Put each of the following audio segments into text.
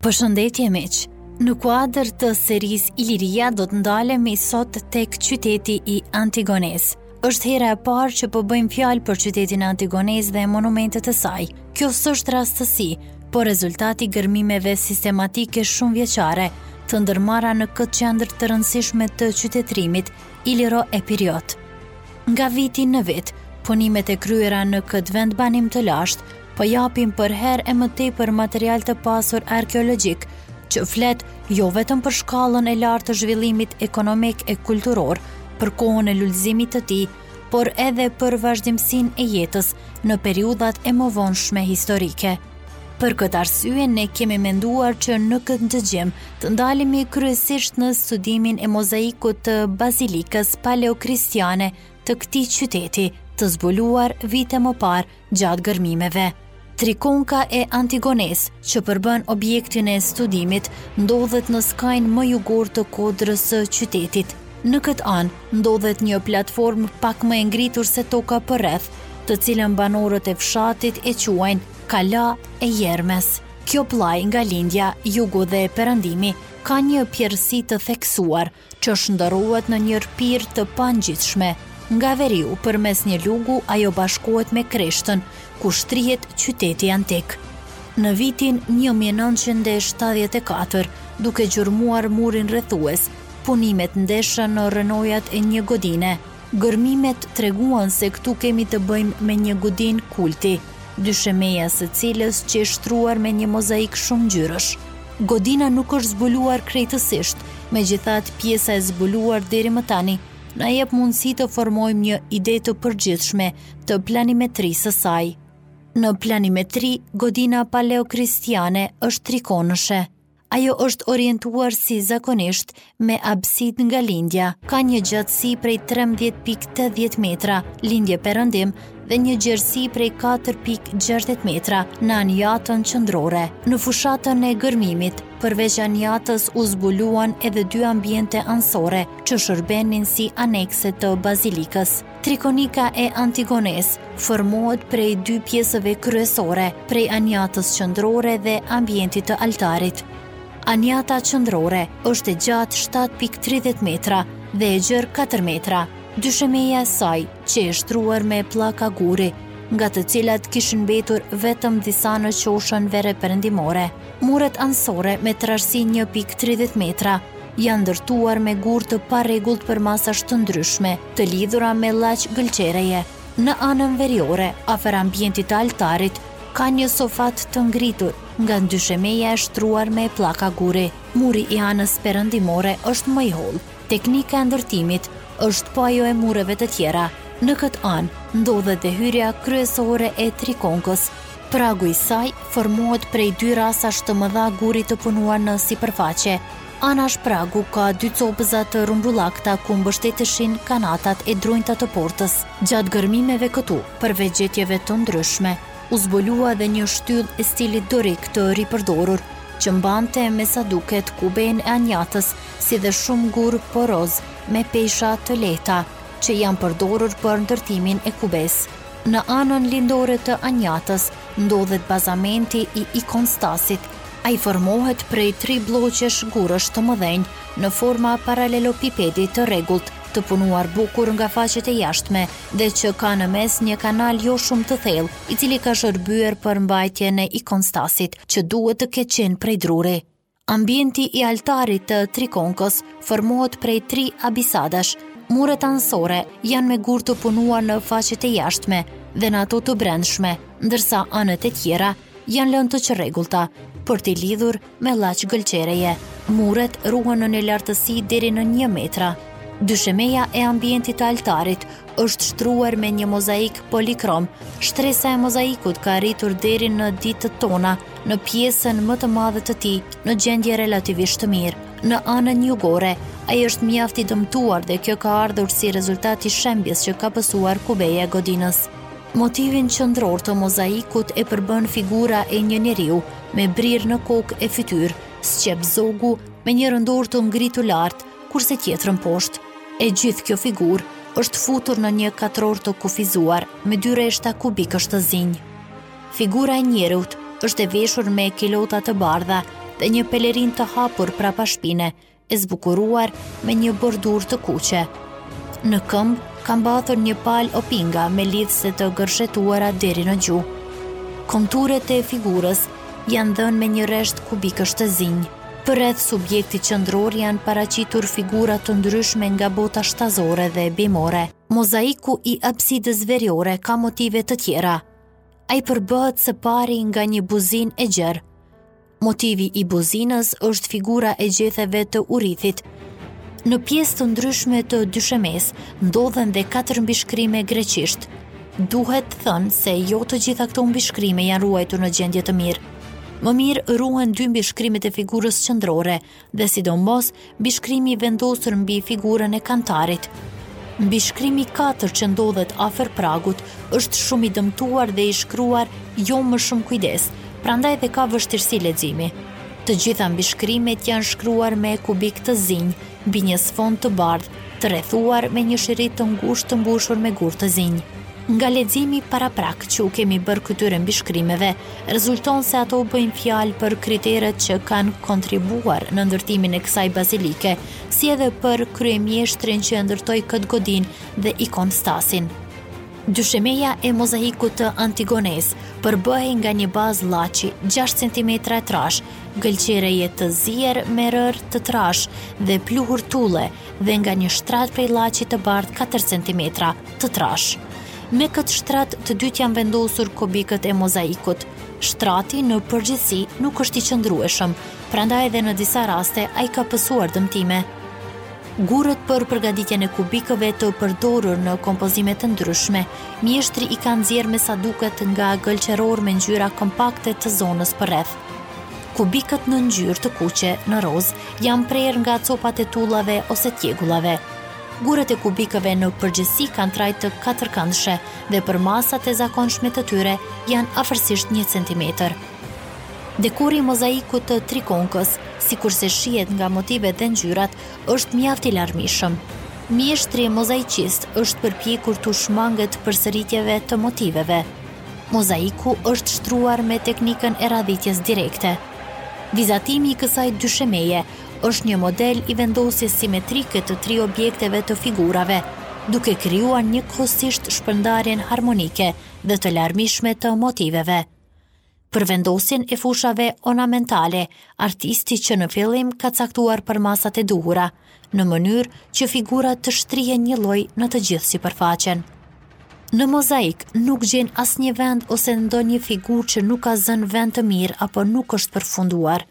Përshëndetje miq. Në kuadër të serisë Iliria do të ndalemi sot tek qyteti i Antigonesë, Është hera e parë që po bëjmë fjalë për qytetin e Antigonesë dhe monumentet e saj. Kjo s'është rastësi, por rezultat i gërmimeve sistematike shumëvjeçare, të ndërmarra në këtë qendër të rëndësishme të qytetërimit iliro-epirot. Nga viti në vit, punimet e kryera në këtë vendbanim të lashtë, po japin përherë e më tepër material të pasur arkeologjik, që flet jo vetëm për shkallën e lartë të zhvillimit ekonomik e kulturor, për kohën e lulëzimit të tij, por edhe për vazhdimësinë e jetës në periudhat e mëvonshme historike. Për këtë arsye, ne kemi menduar që në këtë dëgjim të ndalemi kryesisht në studimin e mozaikut të bazilikës paleokristiane të këtij qyteti, të zbuluar vite më parë Gjatë gërmimeve, Trikonka e Antigonesë, që përbën objektin e studimit, ndodhet në skajin më jugor të kodrës së qytetit. Në këtë anë, ndodhet një platformë pak më e ngritur se toka përreth, të cilën banorët e fshatit e quajnë Kalaja e Jermës. Kjo pllajë nga lindja, jugu dhe perëndimi ka një pjerrësi të theksuar, që shndërrohet në një rrëpirë të pangjitshme. Nga veriu, përmes një lugu, ajo bashkohet me kreshtën, ku shtrihet qyteti antik. Në vitin një mijë e nëntëqind e shtatëdhjetë e katër, duke gjurmuar murin rrethues, punimet ndeshën në rrënojat e një godine. Gërmimet treguan se këtu kemi të bëjmë me një godinë kulti. dyshemeja e së cilës qe e shtruar me një mozaik shumëngjyrësh. Godina nuk është zbuluar krejtësisht, megjithatë pjesa e zbuluar deri më tani na jep mundësi të formojmë një ide të përgjithshme të planimetrisë së saj. Në planimetri, godina paleokristiane është trekonkëshe. Ajo është orientuar si zakonisht me absidë nga lindja. Ka një gjatësi prej 13.80 metra, lindje-perëndim, dhe një gjerësi prej 4.60 metra në anijatën qendrore. Në fushatën e gërmimit, përveç anijatës u zbuluan edhe dy ambiente anësore që shërbenin si anekse të bazilikës. Trikonika e Antigonesë formohet prej dy pjesëve kryesore, prej anjatës qëndrore dhe ambientit të altarit. Anjata qëndrore është e gjatë 7.30 metra dhe e gjërë 4 metra. Dyshemeja e saj qe e shtruar me pllaka guri, nga të cilat kishin mbetur vetëm disa në qoshen veriperëndimore. Muret anësore me trashësi 1.30 metra, janë ndërtuar me gurë të parregullt përmasash të ndryshme, të lidhura me llaç gëlqereje. Në anën veriore, afër ambientit të altarit, ka një sofat të ngritur, nga dyshemeja e shtruar me pllaka guri. Muri i anës perëndimore është më i hollë. Teknika e ndërtimit është po ajo e mureve të tjera. Në këtë anë, ndodhet dhe hyrja kryesore e Trikonkës. Pragu i saj formohet prej dy rasash të mëdha guri të punuar në sipërfaqe. Anash pragu ka dy copëza të rrumbullakëta ku mbështeteshin kanatat e drunjta të portës. Gjatë gërmimeve këtu, përveç gjetjeve të ndryshme, u zbulua dhe një shtyllë e stilit dorik të ripërdorur, që mbante me sa duket kubenë e Anjatës si dhe shumë gurë porozë me pesha të lehta që janë përdorur për ndërtimin e kubesë. Në anën lindore të Anjatës ndodhet bazamenti i ikonstasit, Ai formohet prej tri blloqesh gurësh të mëdhenj në forma paralelopipedi të rregullt, të punuar bukur nga faqet e jashtme dhe që ka në mes një kanal jo shumë të thellë, i cili ka shërbyer për mbajtjen e ikonstasit, që duhet të ketë qenë prej druri. Ambienti i altarit të Trikonkës formohet prej tri absidash. Muret anësore janë me gurë të punuar në faqet e jashtme dhe në ato të brendshme, ndërsa anët e tjera Janë lënë të çrregullta, për t'i lidhur me llaç gëlqereje. Muret ruhen në një lartësi deri në një metra. Dyshemeja e ambientit të altarit është shtruar me një mozaik polikrom. Shtresa e mozaikut ka arritur deri në ditët tona, në pjesën më të madhe të tij, në gjendje relativisht të mirë. Në anën jugore, ai është mjaft i dëmtuar dhe kjo ka ardhur si rezultat i shembjes që ka pësuar kubeja e godinës. Motivin qëndror të mozaikut e përbën figura e një njeriu me brirë në kokë e fytyrë, sqep zogu me njërën dorë të ngritur lart, kurse tjetrën poshtë. E gjithë kjo figurë është futur në një katror të kufizuar me dy reshta kubikësh të zinj. Figura e njeriut është e veshur me kilota të bardha dhe një pelerinë të hapur prapa shpine, e zbukuruar me një bordurë të kuqe. Në këmbë ka mbathur një palë opinga me lidhëse të gërshetuara deri në gju. Konturet e figurës janë dhënë me një rresht kubikësh të zinj. Përreth subjektit qendror janë paraqitur figura të ndryshme nga bota shtazore dhe bimore. Mozaiku i absidës veriore ka motive të tjera. Ai përbëhet së pari nga një buzinë e gjerë, Motivi i buzinës është figura e gjetheve të urthit. Në pjesë të ndryshme të dyshemesë, ndodhen dhe katër mbishkrime greqisht. Duhet thënë se jo të gjitha këto mbishkrime janë ruajtur në gjendje të mirë. Më mirë ruhen dy mbishkrimet e figurës qendrore, dhe sidomos mbishkrimi i vendosur mbi figurën e kantarit. Mbishkrimi 4 që ndodhet afër pragut është shumë i dëmtuar dhe i shkruar jo me shumë kujdes, prandaj dhe ka vështirësi leximi. Të gjitha mbishkrimet janë shkruar me kubikë të zinj, mbi një sfond të bardhë, të rrethuar me një shirit të ngushtë të mbushur me gurë të zinj. Nga leximi paraprak që u kemi bërë këtyre mbishkrimeve, rezulton se ato bëjnë fjalë për kriteret që kanë kontribuar në ndërtimin e kësaj bazilike, si edhe për kryemjeshtrin që e ndërtoi këtë godinë dhe ikonostasin. Dyshemeja e mozaikut të Antigonesë përbëhej nga një bazë llaçi gjashtë centimetra e trashë, gëlqereje të zierë me rërë të trashë dhe pluhur tulle dhe nga një shtrat prej llaçi të bardhë katër centimetra të trashë. Me këtë shtrat të dytë janë vendosur kubikët e mozaikut. Shtrati në përgjithësi nuk është i qëndrueshëm, prandaj edhe në disa raste ai ka pësuar dëmtime. Gurët për përgatitjen e kubikëve të përdorur në kompozimet e ndryshme, mjeshtri i ka nxjerrë me sa duket nga gëlqerorë me ngjyra kompakte të zonës përreth. Kubikët në ngjyrë të kuqe, në rozë, janë prerë nga copat e tullave ose tjegullave. Gurët e kubikëve në përgjithësi kanë trajtë katërkëndëshe dhe përmasat e zakonshme të tyre janë afërsisht një centimetër. Dekori i mozaikut të trikonkës, sikurse shihet nga motivet dhe ngjyrat, është mjaft i larmishëm. Mjeshtri mozaicist është përpjekur t'u shmanget përsëritjeve të motiveve. Mozaiku është shtruar me teknikën e radhitjes direkte. Vizatimi i kësaj dyshemeje është një model i vendosjes simetrike të tri objekteve të figurave, duke krijuar njëkohësisht shpërndarjen harmonike dhe të larmishme të motiveve. Për vendosjen e fushave ornamentale, artisti që në fillim ka caktuar përmasat e duhura, në mënyrë që figurat të shtrihen njëlloj në të gjithë sipërfaqen. Në mozaik nuk gjen asnjë vend ose ndonjë figurë që nuk ka zënë vend të mirë apo nuk është përfunduar.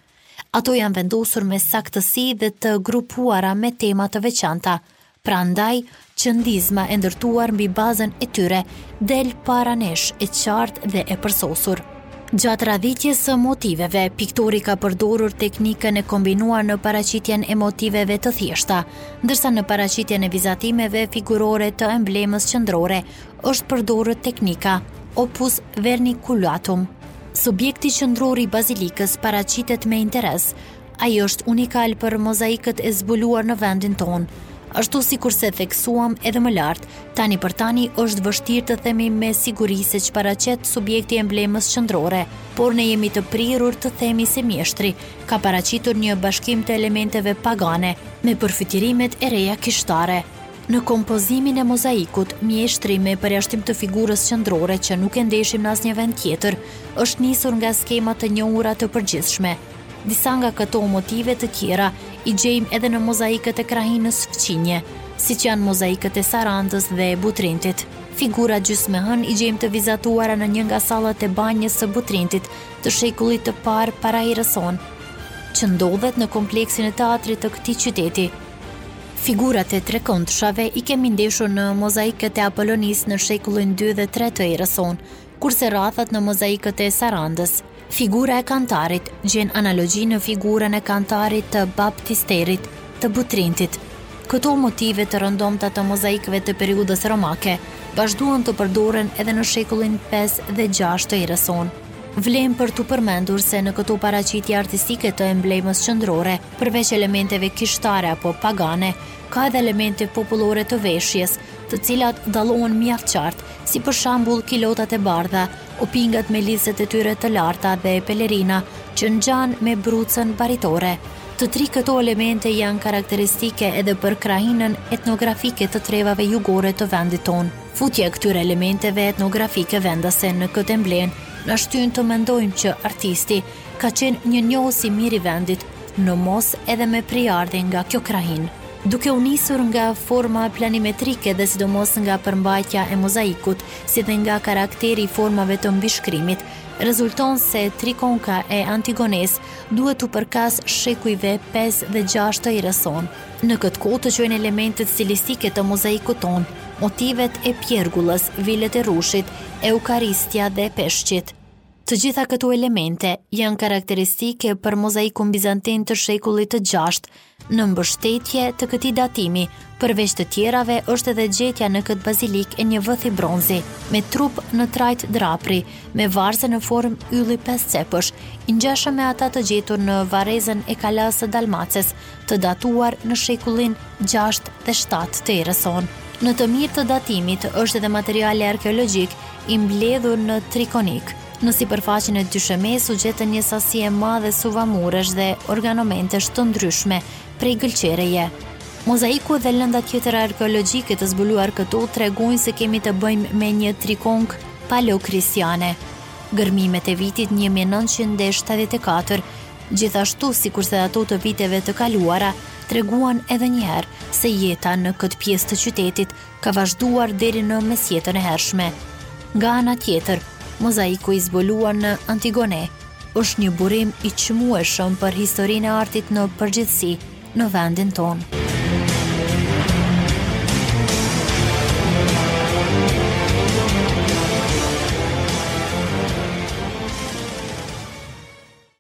Ato janë vendosur me saktësi dhe të grupuara me tema të veçanta, prandaj, qëndizma e ndërtuar mbi bazën e tyre del para nesh e qartë dhe e përsosur. Gjatë radhitjes së motiveve, piktori ka përdorur teknikën e kombinuar në paraqitjen e motiveve të thjeshta, ndërsa në paraqitjen e vizatimeve figurore të emblemës qëndrore është përdorur teknika opus verniculatum. Subjekti qendror i bazilikës paraqitet me interes, ai është unikal për mozaikët e zbuluar në vendin tonë. Ashtu sikurse theksuam edhe më lart, tani për tani është vështirë të themi me siguri se ç'paraqet subjekti i emblemës qendrore, por ne jemi të prirur të themi se mjeshtri ka paraqitur një bashkim të elementeve pagane me përfytyrimet e reja kishtare. Në kompozimin e mozaikut, mjeshtri me përjashtim të figurës qëndrore që nuk e ndeshim në asnjë vend tjetër, është nisur nga skema të njohura të përgjithshme. Disa nga këto motive të tjera i gjejmë edhe në mozaikët e krahinës fqinje, siç janë mozaikët e Sarandës dhe e Butrintit. Figura gjysmëhënë i gjejmë të vizatuara në një nga sallat e banjës së Butrintit të shekullit të parë para erës sonë, që ndodhet në kompleksin e teatrit të këtij qyteti. Figurat e trekëndshave i kemi ndeshur në mozaikët e Apolonisë në shekullin dy dhe tre të erës sonë, kurse rrathat në mozaikët e Sarandës. Figura e kantarit gjen analogji në figurën e kantarit të Baptisterit të Butrintit. Këto motive të rëndomta të mozaikëve të periudhës romake vazhduan të përdoren edhe në shekullin pesë dhe gjashtë të erës sonë. Vlen për t'u përmendur se në këto paraqitje artistike të emblemës qendrore, Përveç elementeve kishtare apo pagane, ka edhe elemente popullore të veshjes, të cilat dallohen mjaft qartë, si për shembull kilotat e bardha, opingat me lizet e tyre të larta dhe pelerina që ngjan me brucën baritore. Të tri këto elemente janë karakteristike edhe për krahinën etnografike të trevave jugore të vendit tonë. Futja e këtyre elementeve etnografike vendase në këtë emblemë na shtyn të mendojmë që artisti, Ka qenë një njohës i mirë i vendit, në mos edhe me prejardhje nga kjo krahinë. Duke u nisur nga forma planimetrike dhe sidomos nga përmbajtja e mozaikut, si dhe nga karakteri i formave të mbishkrimit, rezulton se trikonka e Antigonesë duhet t'u përkasë shekujve pesë dhe gjashtë të erës sonë. Në këtë kohë të çojnë elementet stilistike të mozaikut tonë, motivet e pjergullës, vilet e rrushit, eukaristia dhe peshqit. Të gjitha këto elemente janë karakteristike për mozaikun bizantin të shekullit të gjashtë. Në mbështetje të këtij datimi, përveç të tjerave, është edhe gjetja në këtë bazilikë e një vëthi bronzi, me trup në trajtë drapri, me varëse në formë ylli pesëcepësh, i ngjashëm me ata të gjetur në varrezën e kalasë së Dalmaces, të datuar në shekullin 6 dhe 7 të erës sonë. Në të mirë të datimit është edhe materiali arkeologjik, i mbledhur në trikonkë. Në sipërfaqen e dyshemesë u gjetën një sasi e madhe suva muresh dhe ornamentesh të ndryshme prej gëlqereje. Mozaiku dhe lënda tjetër arkeologjike të zbuluar këtu tregojnë se kemi të bëjmë me një trikonkë paleokristiane. Gërmimet e vitit 1974, gjithashtu sikurse ato të viteve të kaluara, treguan edhe një herë se jeta në këtë pjesë të qytetit ka vazhduar deri në mesjetën e hershme. Nga ana tjetër, mozaiku i zbuluar në Antigone është një burim i çmueshëm për historinë e artit në përgjithësi në vendin tonë.